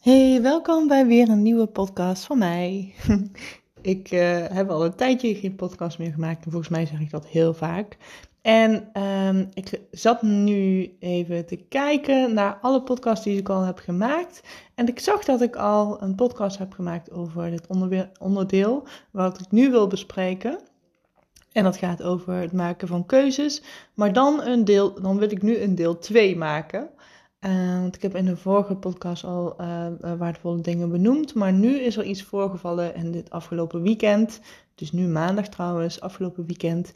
Hey, welkom bij weer een nieuwe podcast van mij. ik uh, heb al een tijdje geen podcast meer gemaakt en volgens mij zeg ik dat heel vaak. En um, ik zat nu even te kijken naar alle podcasts die ik al heb gemaakt. En ik zag dat ik al een podcast heb gemaakt over dit onderdeel wat ik nu wil bespreken. En dat gaat over het maken van keuzes. Maar dan, een deel, dan wil ik nu een deel 2 maken. Uh, want ik heb in de vorige podcast al uh, waardevolle dingen benoemd. Maar nu is er iets voorgevallen in dit afgelopen weekend. Dus nu maandag trouwens, afgelopen weekend.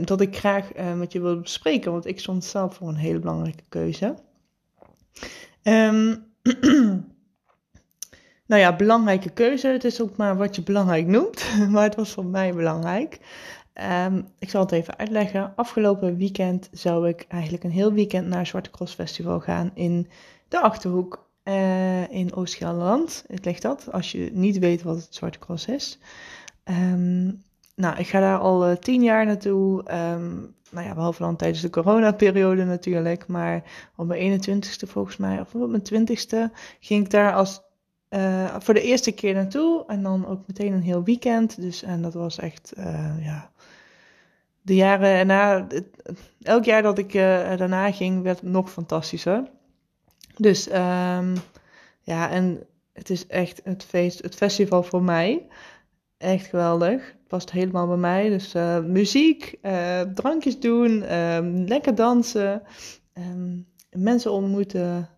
Dat ik graag met je wil bespreken. Want ik stond zelf voor een hele belangrijke keuze. Um, nou ja, belangrijke keuze. Het is ook maar wat je belangrijk noemt. maar het was voor mij belangrijk. Um, ik zal het even uitleggen. Afgelopen weekend zou ik eigenlijk een heel weekend naar Zwarte Cross Festival gaan in de Achterhoek uh, in Oost-Gelderland. Het ligt dat, als je niet weet wat het Zwarte Cross is. Um, nou, ik ga daar al uh, tien jaar naartoe. Um, nou ja, behalve dan tijdens de coronaperiode natuurlijk. Maar op mijn 21ste volgens mij, of op mijn 20ste, ging ik daar als uh, voor de eerste keer naartoe. En dan ook meteen een heel weekend. Dus en dat was echt, ja. De jaren erna, elk jaar dat ik daarna ging, werd nog fantastischer. Dus um, ja, en het is echt het feest, het festival voor mij. Echt geweldig. Het past helemaal bij mij. Dus muziek, drankjes doen, um, lekker dansen, um, mensen ontmoeten.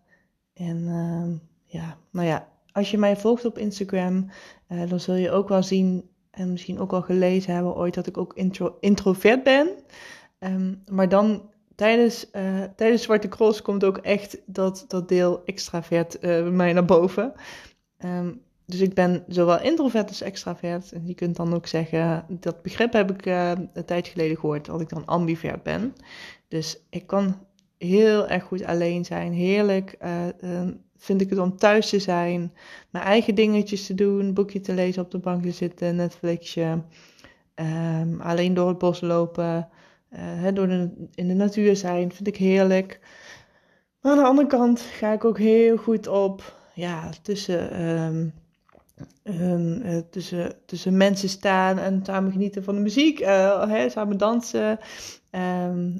En ja, nou ja, als je mij volgt op Instagram, dan zul je ook wel zien en misschien ook al gelezen hebben ooit dat ik ook intro, introvert ben. Um, maar dan tijdens, uh, tijdens Zwarte Cross komt ook echt dat, dat deel extravert bij mij naar boven. Um, dus ik ben zowel introvert als extravert. En je kunt dan ook zeggen, dat begrip heb ik een tijd geleden gehoord, dat ik dan ambivert ben. Dus ik kan heel erg goed alleen zijn, heerlijk vind ik het om thuis te zijn, mijn eigen dingetjes te doen, boekje te lezen, op de bank te zitten, Netflixje, um, alleen door het bos lopen, uh, door in de natuur zijn, vind ik heerlijk. Maar aan de andere kant ga ik ook heel goed op, ja, tussen, um, um, uh, tussen, tussen mensen staan en samen genieten van de muziek, hè, samen dansen,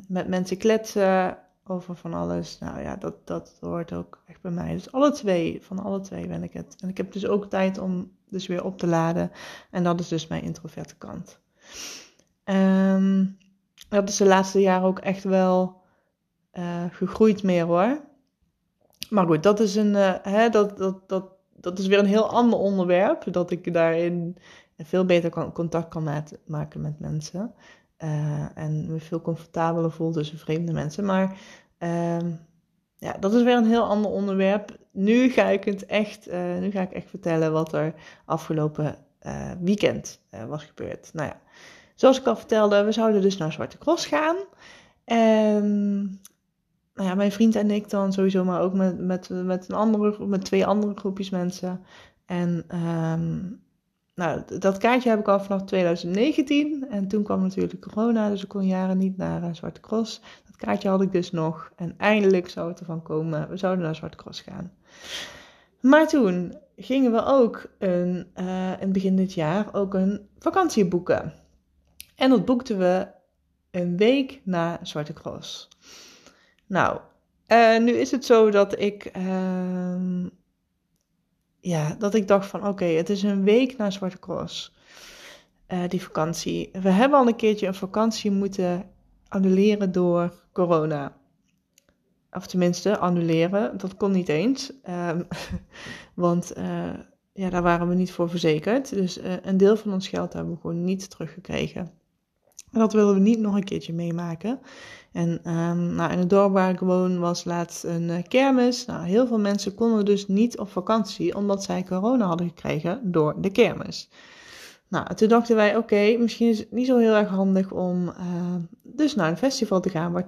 met mensen kletsen over van alles. Nou ja, dat, dat hoort ook echt bij mij. Dus alle twee, van alle twee ben ik het. En ik heb dus ook tijd om dus weer op te laden. En dat is dus mijn introverte kant. Um, dat is de laatste jaren ook echt wel uh, gegroeid meer hoor. Maar goed, dat is, een, uh, hè, dat, dat, dat, dat is weer een heel ander onderwerp. Dat ik daarin veel beter kan, contact kan maken met mensen. Uh, en me veel comfortabeler voel tussen vreemde mensen. Maar uh, ja, dat is weer een heel ander onderwerp. Nu ga ik het echt, uh, nu ga ik echt vertellen wat er afgelopen uh, weekend was gebeurd. Nou ja, zoals ik al vertelde, we zouden dus naar Zwarte Cross gaan. En nou ja, mijn vriend en ik dan sowieso, maar ook met, met, met, een andere, met twee andere groepjes mensen. En um, nou, dat kaartje heb ik al vanaf 2019. En toen kwam natuurlijk corona, dus ik kon jaren niet naar uh, Zwarte Cross. Dat kaartje had ik dus nog. En eindelijk zou het ervan komen. We zouden naar Zwarte Cross gaan. Maar toen gingen we ook een, uh, in begin dit jaar ook een vakantie boeken. En dat boekten we een week na Zwarte Cross. Nou, uh, nu is het zo dat ik uh, ja, dat ik dacht van oké, het is een week na Zwarte Cross, uh, die vakantie. We hebben al een keertje een vakantie moeten annuleren door corona. Of tenminste, annuleren, dat kon niet eens. Um, want uh, ja, daar waren we niet voor verzekerd. Dus uh, een deel van ons geld hebben we gewoon niet teruggekregen. En dat willen we niet nog een keertje meemaken. En um, nou, in het dorp waar ik woon was laatst een uh, kermis. Nou, heel veel mensen konden dus niet op vakantie omdat zij corona hadden gekregen door de kermis. Nou, toen dachten wij, oké, misschien is het niet zo heel erg handig om uh, dus naar een festival te gaan waar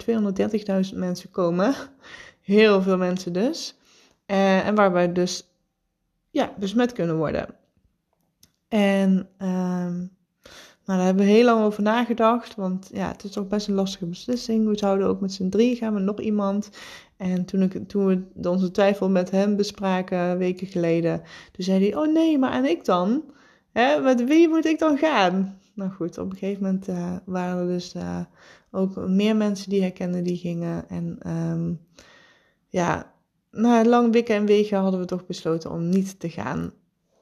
230.000 mensen komen. Heel veel mensen dus. Uh, en waar wij dus, ja, besmet kunnen worden. En um, nou, daar hebben we heel lang over nagedacht. Want ja, het is toch best een lastige beslissing. We zouden ook met z'n drie gaan met nog iemand. En toen, ik, toen we onze twijfel met hem bespraken, weken geleden, toen zei hij, oh nee, maar en ik dan? Hè, met wie moet ik dan gaan? Nou goed, op een gegeven moment uh, waren er dus uh, ook meer mensen die herkenden die gingen. En um, ja, na lang wikken en wegen hadden we toch besloten om niet te gaan.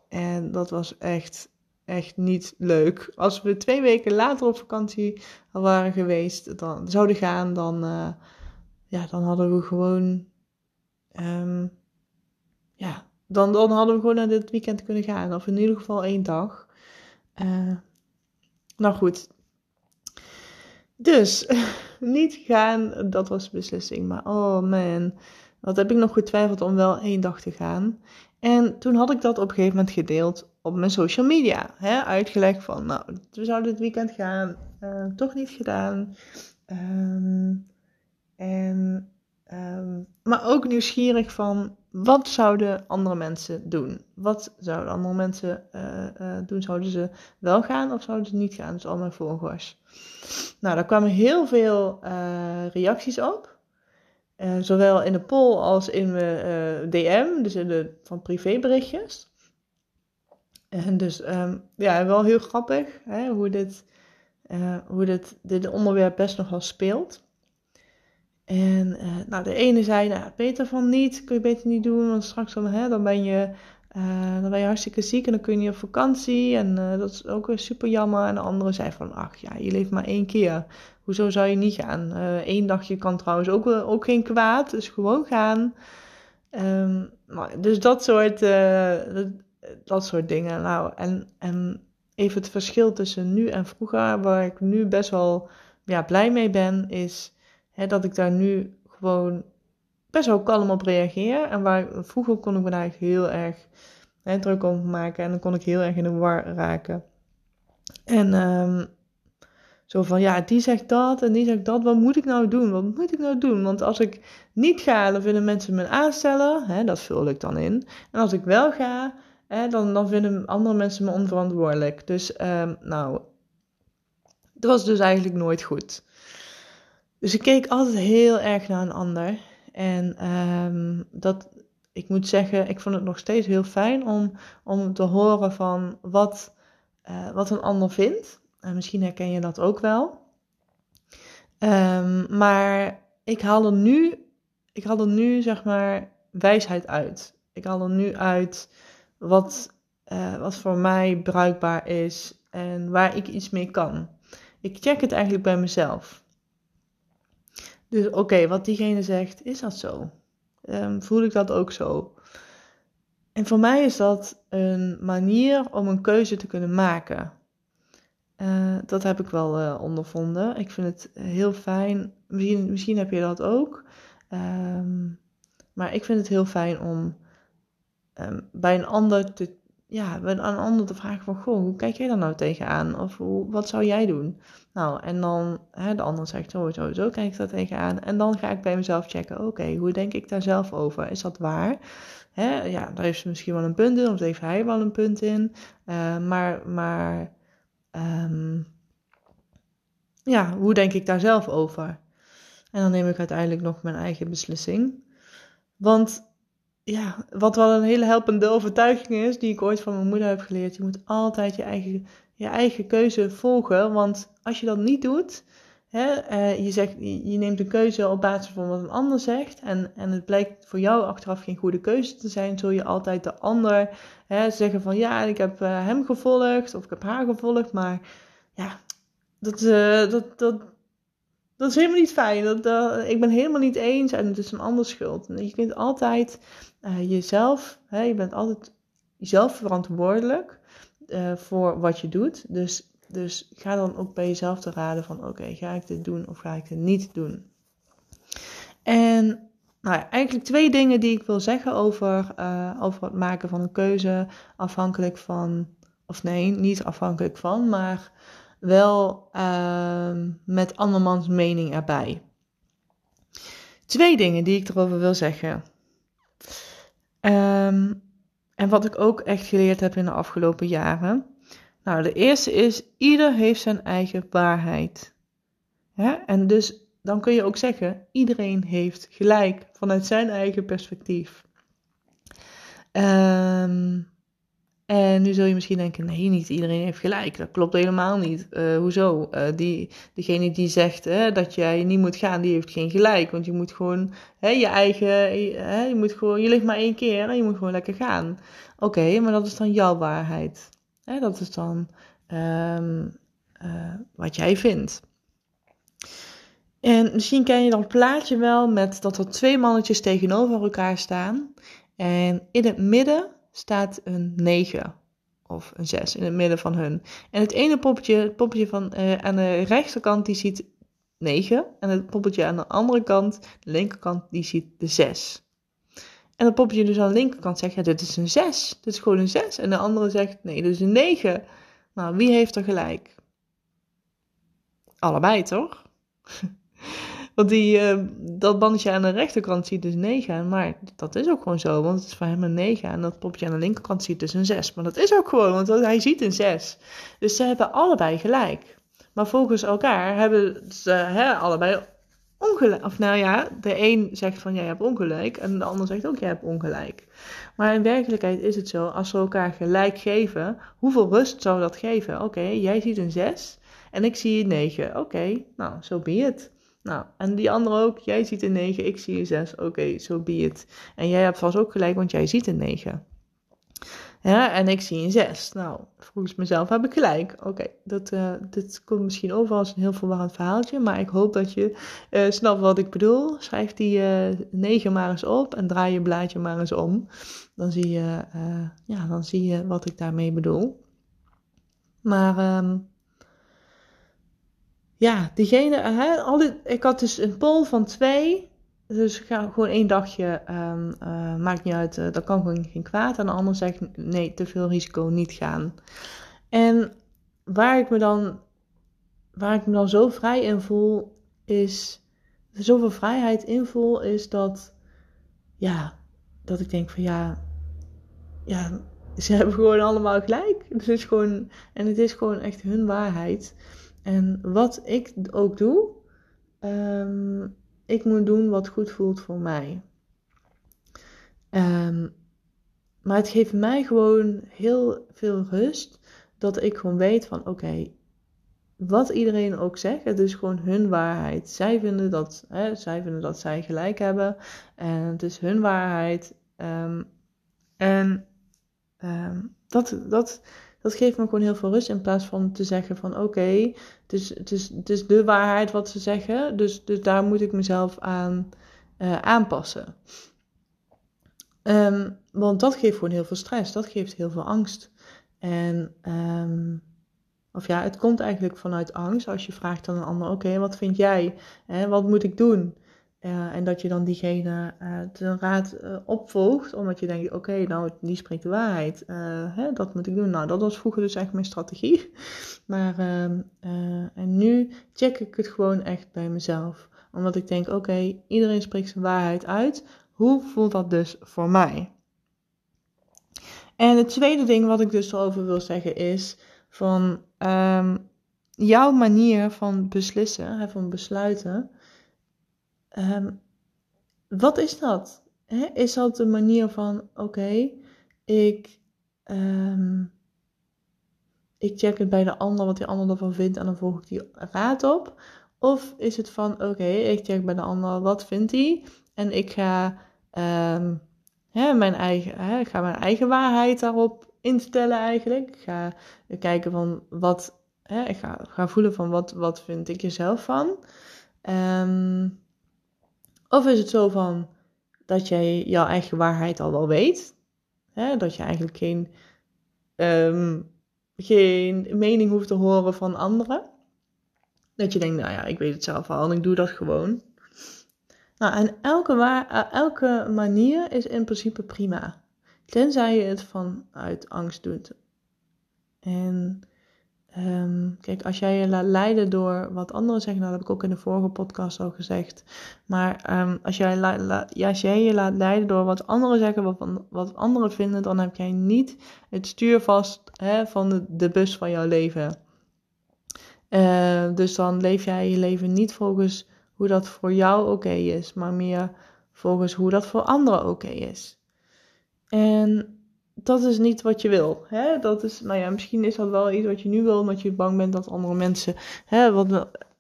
En dat was echt, echt niet leuk. Als we twee weken later op vakantie waren geweest, dan zouden gaan, dan, uh, ja, dan hadden we gewoon, um, ja, dan, dan hadden we gewoon naar dit weekend kunnen gaan. Of in ieder geval één dag. Uh, nou goed. Dus, niet gaan, dat was de beslissing. Maar oh man, wat heb ik nog getwijfeld om wel één dag te gaan. En toen had ik dat op een gegeven moment gedeeld op mijn social media. Hè? Uitgelegd van, nou, we zouden dit weekend gaan. Uh, toch niet gedaan. Um, en, um, maar ook nieuwsgierig van, wat zouden andere mensen doen? Wat zouden andere mensen uh, uh, doen? Zouden ze wel gaan of zouden ze niet gaan? Dus al mijn volgers. Nou, daar kwamen heel veel reacties op. Zowel in de poll als in mijn DM, dus in de van privéberichtjes. En dus um, ja, wel heel grappig hè, hoe, dit, uh, hoe dit, dit onderwerp best nogal speelt. En nou, de ene zei, nou, beter van niet, kun je beter niet doen, want straks dan, hè, dan, ben, je, dan ben je hartstikke ziek en dan kun je niet op vakantie. En dat is ook weer super jammer. En de andere zei van, ach ja, je leeft maar één keer. Hoezo zou je niet gaan? Eén dagje kan trouwens ook, ook geen kwaad, dus gewoon gaan. Um, dus dat soort, dat, dat, soort dingen. Nou, en, en even het verschil tussen nu en vroeger, waar ik nu best wel ja, blij mee ben, is hè, dat ik daar nu gewoon best wel kalm op reageer. En waar vroeger kon ik me eigenlijk heel erg druk om maken en dan kon ik heel erg in de war raken. En um, zo van, ja, die zegt dat en die zegt dat. Wat moet ik nou doen? Wat moet ik nou doen? Want als ik niet ga, dan vinden mensen me aanstellen. Hè, dat vul ik dan in. En als ik wel ga, hè, dan, dan vinden andere mensen me onverantwoordelijk. Dus, um, nou, dat was dus eigenlijk nooit goed. Dus ik keek altijd heel erg naar een ander. En um, dat, ik moet zeggen, ik vond het nog steeds heel fijn om, om te horen van wat, uh, wat een ander vindt. Uh, misschien herken je dat ook wel. Um, maar ik haal er nu, ik haal er nu zeg maar wijsheid uit. Ik haal er nu uit wat, uh, wat voor mij bruikbaar is en waar ik iets mee kan. Ik check het eigenlijk bij mezelf. Dus oké, wat diegene zegt, is dat zo? Um, voel ik dat ook zo? En voor mij is dat een manier om een keuze te kunnen maken. Uh, dat heb ik wel uh, ondervonden. Ik vind het heel fijn. Misschien, misschien heb je dat ook. Um, maar ik vind het heel fijn om um, bij een ander te, ja, bij een ander te vragen van, goh, hoe kijk jij daar nou tegenaan? Of hoe, wat zou jij doen? Nou, en dan, hè, de ander zegt, zo, zo, zo kijk ik daar tegenaan. En dan ga ik bij mezelf checken, oké, hoe denk ik daar zelf over? Is dat waar? Hè, ja, daar heeft ze misschien wel een punt in, of heeft hij wel een punt in. Uh, maar, maar Um, ja, hoe denk ik daar zelf over? En dan neem ik uiteindelijk nog mijn eigen beslissing. Want ja, wat wel een hele helpende overtuiging is, die ik ooit van mijn moeder heb geleerd, je moet altijd je eigen, je eigen keuze volgen. Want als je dat niet doet, hè, uh, je, zegt, je neemt een keuze op basis van wat een ander zegt, en, en het blijkt voor jou achteraf geen goede keuze te zijn, zul je altijd de ander hè, zeggen van ja, ik heb uh, hem gevolgd of ik heb haar gevolgd, maar ja, dat, uh, dat, dat, dat is helemaal niet fijn. Dat, ik ben helemaal niet eens en het is een ander schuld. Je kunt altijd jezelf, hè, je bent altijd jezelf verantwoordelijk voor wat je doet. Dus, dus ga dan ook bij jezelf te raden van oké, ga ik dit doen of ga ik dit niet doen? En nou eigenlijk twee dingen die ik wil zeggen over, uh, over het maken van een keuze. Afhankelijk van, of nee, niet afhankelijk van, maar wel uh, met andermans mening erbij. Twee dingen die ik erover wil zeggen. Um, en wat ik ook echt geleerd heb in de afgelopen jaren. Nou, de eerste is, ieder heeft zijn eigen waarheid. En dus dan kun je ook zeggen: iedereen heeft gelijk vanuit zijn eigen perspectief. Um, en nu zul je misschien denken, nee, niet iedereen heeft gelijk. Dat klopt helemaal niet. Uh, hoezo? Uh, die, degene die zegt dat jij niet moet gaan, die heeft geen gelijk. Want je moet gewoon je eigen, hè, je moet gewoon, je ligt maar één keer en je moet gewoon lekker gaan. Oké, maar dat is dan jouw waarheid. Dat is dan uh, wat jij vindt. En misschien ken je dat plaatje wel met dat er twee mannetjes tegenover elkaar staan. En in het midden staat een 9 of een 6 in het midden van hun. En het ene poppetje, het poppetje van, uh, aan de rechterkant, die ziet 9. En het poppetje aan de andere kant, de linkerkant, die ziet de 6. En het poppetje dus aan de linkerkant zegt, ja, dit is een 6. Dit is gewoon een 6. En de andere zegt, nee, dit is een 9. Nou, wie heeft er gelijk? Allebei, toch? Want die, uh, dat bandje aan de rechterkant ziet dus 9. Maar dat is ook gewoon zo, want het is voor hem een 9. En dat popje aan de linkerkant ziet dus een 6. Maar dat is ook gewoon, want hij ziet een 6. Dus ze hebben allebei gelijk. Maar volgens elkaar hebben ze hè, allebei ongelijk. Of nou ja, de een zegt van jij hebt ongelijk. En de ander zegt ook jij hebt ongelijk. Maar in werkelijkheid is het zo, als ze elkaar gelijk geven, hoeveel rust zou dat geven? Oké, jij ziet een 6 en ik zie een 9. Oké, nou, zo so be het. Nou, en die andere ook. Jij ziet een 9, ik zie een 6. Oké, okay, so be. En jij hebt vast ook gelijk, want jij ziet een 9. Ja, en ik zie een 6. Nou, volgens mezelf heb ik gelijk. Oké, dat uh, dit komt misschien over als een heel verwarrend verhaaltje. Maar ik hoop dat je uh, snapt wat ik bedoel. Schrijf die uh, eh, 9 maar eens op en draai je blaadje maar eens om. Dan zie je, ja, dan zie je wat ik daarmee bedoel. Maar... Um, ja, diegene, hè, al ik had dus een poll van twee. Dus ik ga gewoon één dagje, um, uh, maakt niet uit, uh, dat kan gewoon geen kwaad. En de ander zegt, nee, te veel risico, niet gaan. En waar ik me dan, waar ik me dan zo vrij in voel, is, zoveel vrijheid in voel, is dat, ja, dat ik denk van ja, ja, ze hebben gewoon allemaal gelijk. Het is gewoon, en het is gewoon echt hun waarheid. En wat ik ook doe, um, ik moet doen wat goed voelt voor mij. Um, maar het geeft mij gewoon heel veel rust dat ik gewoon weet van oké, wat iedereen ook zegt, het is gewoon hun waarheid. Zij vinden dat, hè, zij, vinden dat zij gelijk hebben en het is hun waarheid. Um, en dat, dat, dat geeft me gewoon heel veel rust in plaats van te zeggen van oké, het, is, het, is, het is de waarheid wat ze zeggen, dus, dus daar moet ik mezelf aan uh, aanpassen. Um, want dat geeft gewoon heel veel stress, dat geeft heel veel angst. En, um, of ja, het komt eigenlijk vanuit angst als je vraagt aan een ander, oké, wat vind jij? Hè, wat moet ik doen? Uh, en dat je dan diegene uh, ten raad uh, opvolgt, omdat je denkt, oké, nou, die spreekt de waarheid. Hè, dat moet ik doen. Nou, dat was vroeger dus echt mijn strategie. Maar, ehm, en nu check ik het gewoon echt bij mezelf. Omdat ik denk, oké, iedereen spreekt zijn waarheid uit. Hoe voelt dat dus voor mij? En het tweede ding wat ik dus erover wil zeggen is, van um, jouw manier van beslissen, van besluiten Um, wat is dat? Is dat een manier van, oké, ik, um, ik check het bij de ander wat die ander ervan vindt en dan volg ik die raad op? Of is het van, oké, ik check bij de ander wat vindt hij en ik ga, hè, mijn eigen, ik ga mijn eigen waarheid daarop instellen eigenlijk. Ik ga kijken van wat, ik ga, ga voelen van wat, wat vind ik er zelf van. Um, of is het zo van dat jij jouw eigen waarheid al wel weet? Hè? Dat je eigenlijk geen, um, geen mening hoeft te horen van anderen. Dat je denkt, nou ja, ik weet het zelf al en ik doe dat gewoon. Nou, en elke, waar, elke manier is in principe prima. Tenzij je het vanuit angst doet. En Um, kijk, als jij je laat leiden door wat anderen zeggen, nou, dat heb ik ook in de vorige podcast al gezegd. Maar um, als, jij jij je laat leiden door wat anderen zeggen, wat, wat anderen vinden, dan heb jij niet het stuur vast hè, van de, bus van jouw leven. Uh, dus dan leef jij je leven niet volgens hoe dat voor jou oké is, maar meer volgens hoe dat voor anderen oké is. En dat is niet wat je wil. Hè? Dat is, nou ja, misschien is dat wel iets wat je nu wil, omdat je bang bent dat andere mensen, hè, wat,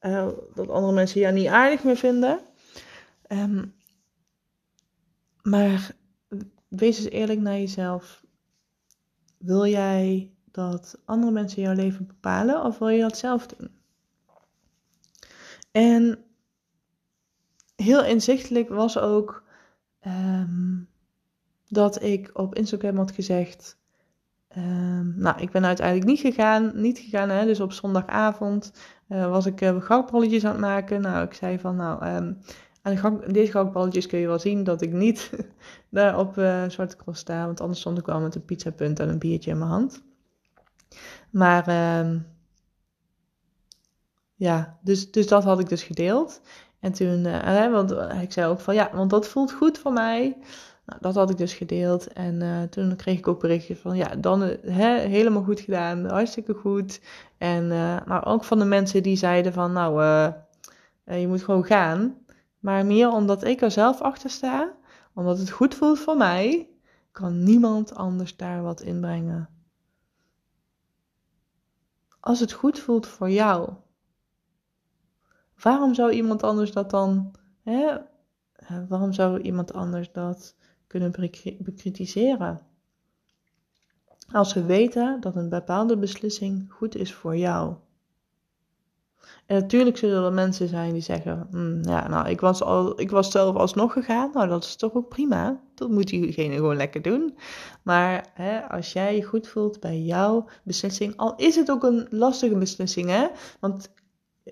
uh, dat andere mensen jou niet aardig meer vinden. Um, maar wees eens eerlijk naar jezelf. Wil jij dat andere mensen jouw leven bepalen of wil je dat zelf doen? En heel inzichtelijk was ook um, dat ik op Instagram had gezegd. Um, nou, ik ben uiteindelijk niet gegaan. Niet gegaan, hè? Dus op zondagavond uh, was ik uh, aan het maken. Nou, ik zei van, nou, um, aan de deze gehaktballetjes kun je wel zien dat ik niet daar op uh, Zwarte Cross sta. Want anders stond ik wel met een pizzapunt en een biertje in mijn hand. Maar, um, ja, dus, dus dat had ik dus gedeeld. En toen, want ik zei ook van, ja, want dat voelt goed voor mij. Nou, dat had ik dus gedeeld. En uh, toen kreeg ik ook berichtjes van, ja, dan helemaal goed gedaan, hartstikke goed. En uh, maar ook van de mensen die zeiden van, nou, uh, je moet gewoon gaan. Maar meer omdat ik er zelf achter sta, omdat het goed voelt voor mij, kan niemand anders daar wat in brengen. Als het goed voelt voor jou, waarom zou iemand anders dat dan, hè, waarom zou iemand anders dat kunnen bekritiseren. Als we weten dat een bepaalde beslissing goed is voor jou. En natuurlijk zullen er mensen zijn die zeggen: hm, Ja, nou, ik was, al, ik was zelf alsnog gegaan. Nou, dat is toch ook prima. Dat moet diegene gewoon lekker doen. Maar hè, als jij je goed voelt bij jouw beslissing, al is het ook een lastige beslissing, hè? Want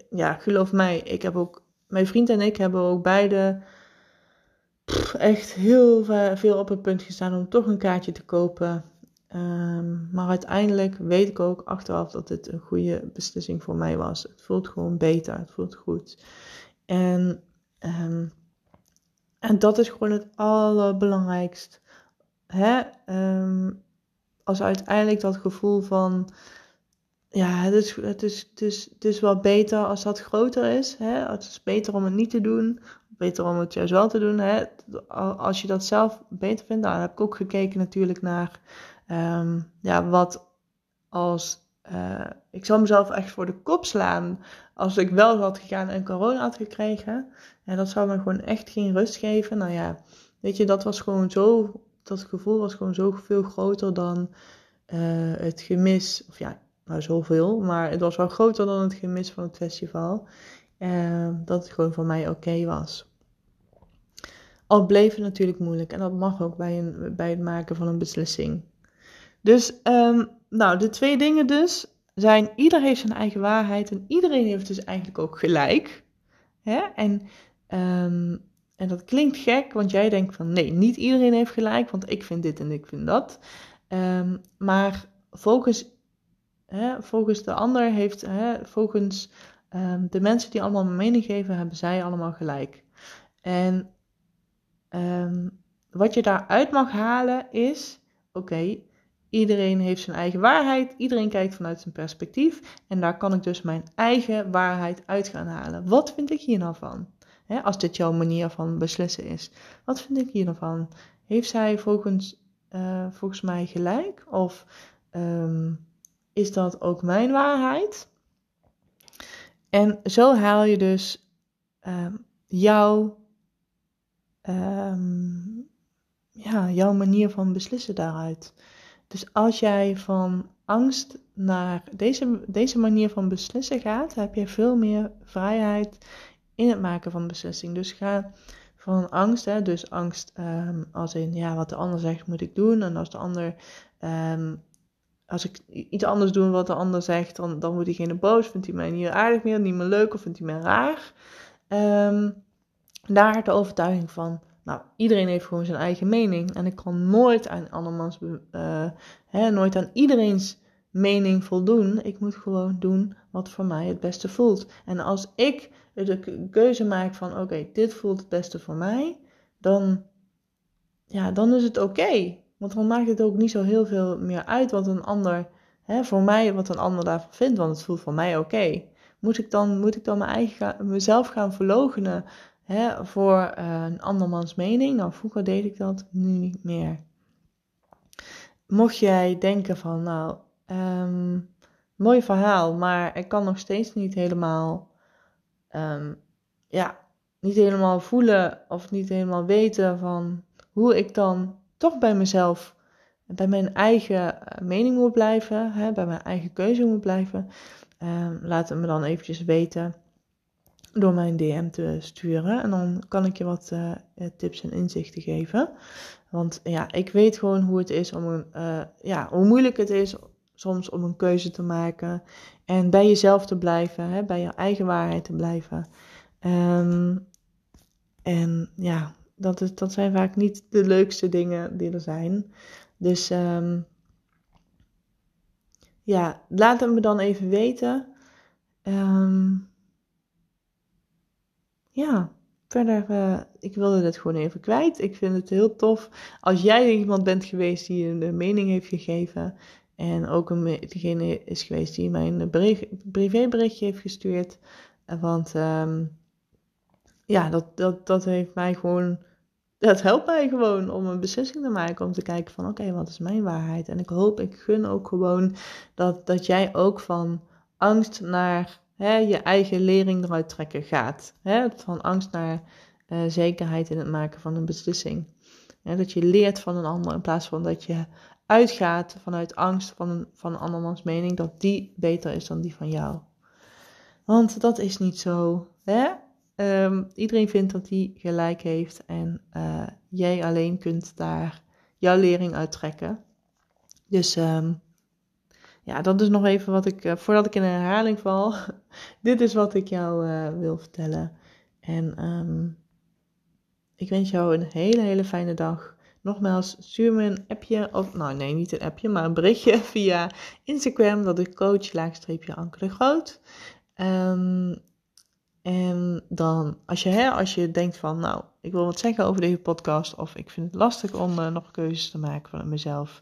ja, geloof mij, ik heb ook, mijn vriend en ik hebben ook beide echt heel veel op het punt gestaan om toch een kaartje te kopen. Um, maar uiteindelijk weet ik ook achteraf dat het een goede beslissing voor mij was. Het voelt gewoon beter, het voelt goed. En, um, en dat is gewoon het allerbelangrijkst. Hè? Um, als uiteindelijk dat gevoel van, ja, het is, het, is, het, is, het is wel beter als dat groter is. Hè? Het is beter om het niet te doen, beter om het juist wel te doen. Hè? Als je dat zelf beter vindt, nou, dan heb ik ook gekeken natuurlijk naar ehm, ja, wat als. Uh, ik zou mezelf echt voor de kop slaan als ik wel had gegaan en corona had gekregen. En dat zou me gewoon echt geen rust geven. Nou ja, weet je, dat was gewoon zo. Dat gevoel was gewoon zo veel groter dan uh, het gemis. Of ja, nou zoveel, maar het was wel groter dan het gemis van het festival. Uh, dat het gewoon voor mij oké was. Al bleef het natuurlijk moeilijk en dat mag ook bij, een, bij het maken van een beslissing. Dus, um, nou, de twee dingen dus zijn: ieder heeft zijn eigen waarheid en iedereen heeft dus eigenlijk ook gelijk. Hè? En, um, en dat klinkt gek, want jij denkt van nee, niet iedereen heeft gelijk, want ik vind dit en ik vind dat. Maar volgens, hè, volgens de ander heeft, hè, volgens de mensen die allemaal een mening geven, hebben zij allemaal gelijk. En Um, wat je daaruit mag halen is: oké, iedereen heeft zijn eigen waarheid, iedereen kijkt vanuit zijn perspectief en daar kan ik dus mijn eigen waarheid uit gaan halen. Wat vind ik hier nou van? als dit jouw manier van beslissen is. Wat vind ik hier nou van? Heeft zij volgens, uh, volgens mij gelijk? Of um, is dat ook mijn waarheid? En zo haal je dus um, jouw um, ja, jouw manier van beslissen daaruit. Dus als jij van angst naar deze, deze manier van beslissen gaat, heb je veel meer vrijheid in het maken van beslissing. Dus ga van angst, hè, dus angst um, als in ja, wat de ander zegt moet ik doen. En als de ander, als ik iets anders doe wat de ander zegt, dan, dan wordt diegene boos, vindt hij mij niet aardig meer, niet meer leuk of vindt hij mij raar. Um, daar de overtuiging van, nou, iedereen heeft gewoon zijn eigen mening. En ik kan nooit aan andermans, uh, hè, nooit aan iedereen's mening voldoen. Ik moet gewoon doen wat voor mij het beste voelt. En als ik de keuze maak van, oké, dit voelt het beste voor mij, dan, ja, dan is het oké. Want dan maakt het ook niet zo heel veel meer uit wat een ander, hè, voor mij, wat een ander daarvan vindt, want het voelt voor mij oké. Moet ik dan, moet ik dan mijn eigen, mezelf gaan verlogenen hè, voor uh, een andermans mening? Nou, vroeger deed ik dat, nu niet meer. Mocht jij denken van, nou, um, mooi verhaal, maar ik kan nog steeds niet helemaal, um, ja, niet helemaal voelen of niet helemaal weten van hoe ik dan toch bij mezelf, bij mijn eigen eh, mening moet blijven, hè, bij mijn eigen keuze moet blijven. Um, laat het me dan eventjes weten door mijn DM te sturen. En dan kan ik je wat uh, tips en inzichten geven. Want ja, ik weet gewoon hoe het is om een, ja, hoe moeilijk het is soms om een keuze te maken. En bij jezelf te blijven, hè, bij je eigen waarheid te blijven. Um, en ja, dat, is, dat zijn vaak niet de leukste dingen die er zijn. Dus um, ja, laat het me dan even weten. Um, ja, verder, uh, ik wilde dit gewoon even kwijt. Ik vind het heel tof als jij iemand bent geweest die een mening heeft gegeven. En ook een, degene is geweest die mij een privéberichtje heeft gestuurd. Want um, ja, dat, dat, dat heeft mij gewoon. Dat helpt mij gewoon om een beslissing te maken. Om te kijken van oké, wat is mijn waarheid? En ik hoop, ik gun ook gewoon dat, dat jij ook van angst naar hè, je eigen lering eruit trekken gaat. Hè? Van angst naar uh, zekerheid in het maken van een beslissing. Dat je leert van een ander in plaats van dat je uitgaat vanuit angst van een, van een andermans mening, dat die beter is dan die van jou. Want dat is niet zo. Hè? Um, iedereen vindt dat hij gelijk heeft en uh, jij alleen kunt daar jouw lering uittrekken. Dus um, ja, dat is nog even wat ik, uh, voordat ik in een herhaling val, dit is wat ik jou uh, wil vertellen. En um, ik wens jou een hele, hele fijne dag. Nogmaals, stuur me een appje, of nou nee, niet een appje, maar een berichtje via Instagram, dat ik coach laagstreepje Anke de Groot. En dan, als je, hè, als je denkt van, nou, ik wil wat zeggen over deze podcast, of ik vind het lastig om uh, nog keuzes te maken van mezelf,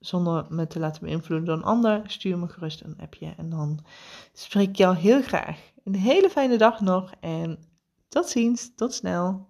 zonder me te laten beïnvloeden door een ander, stuur me gerust een appje. En dan spreek ik jou heel graag. Een hele fijne dag nog en tot ziens, tot snel.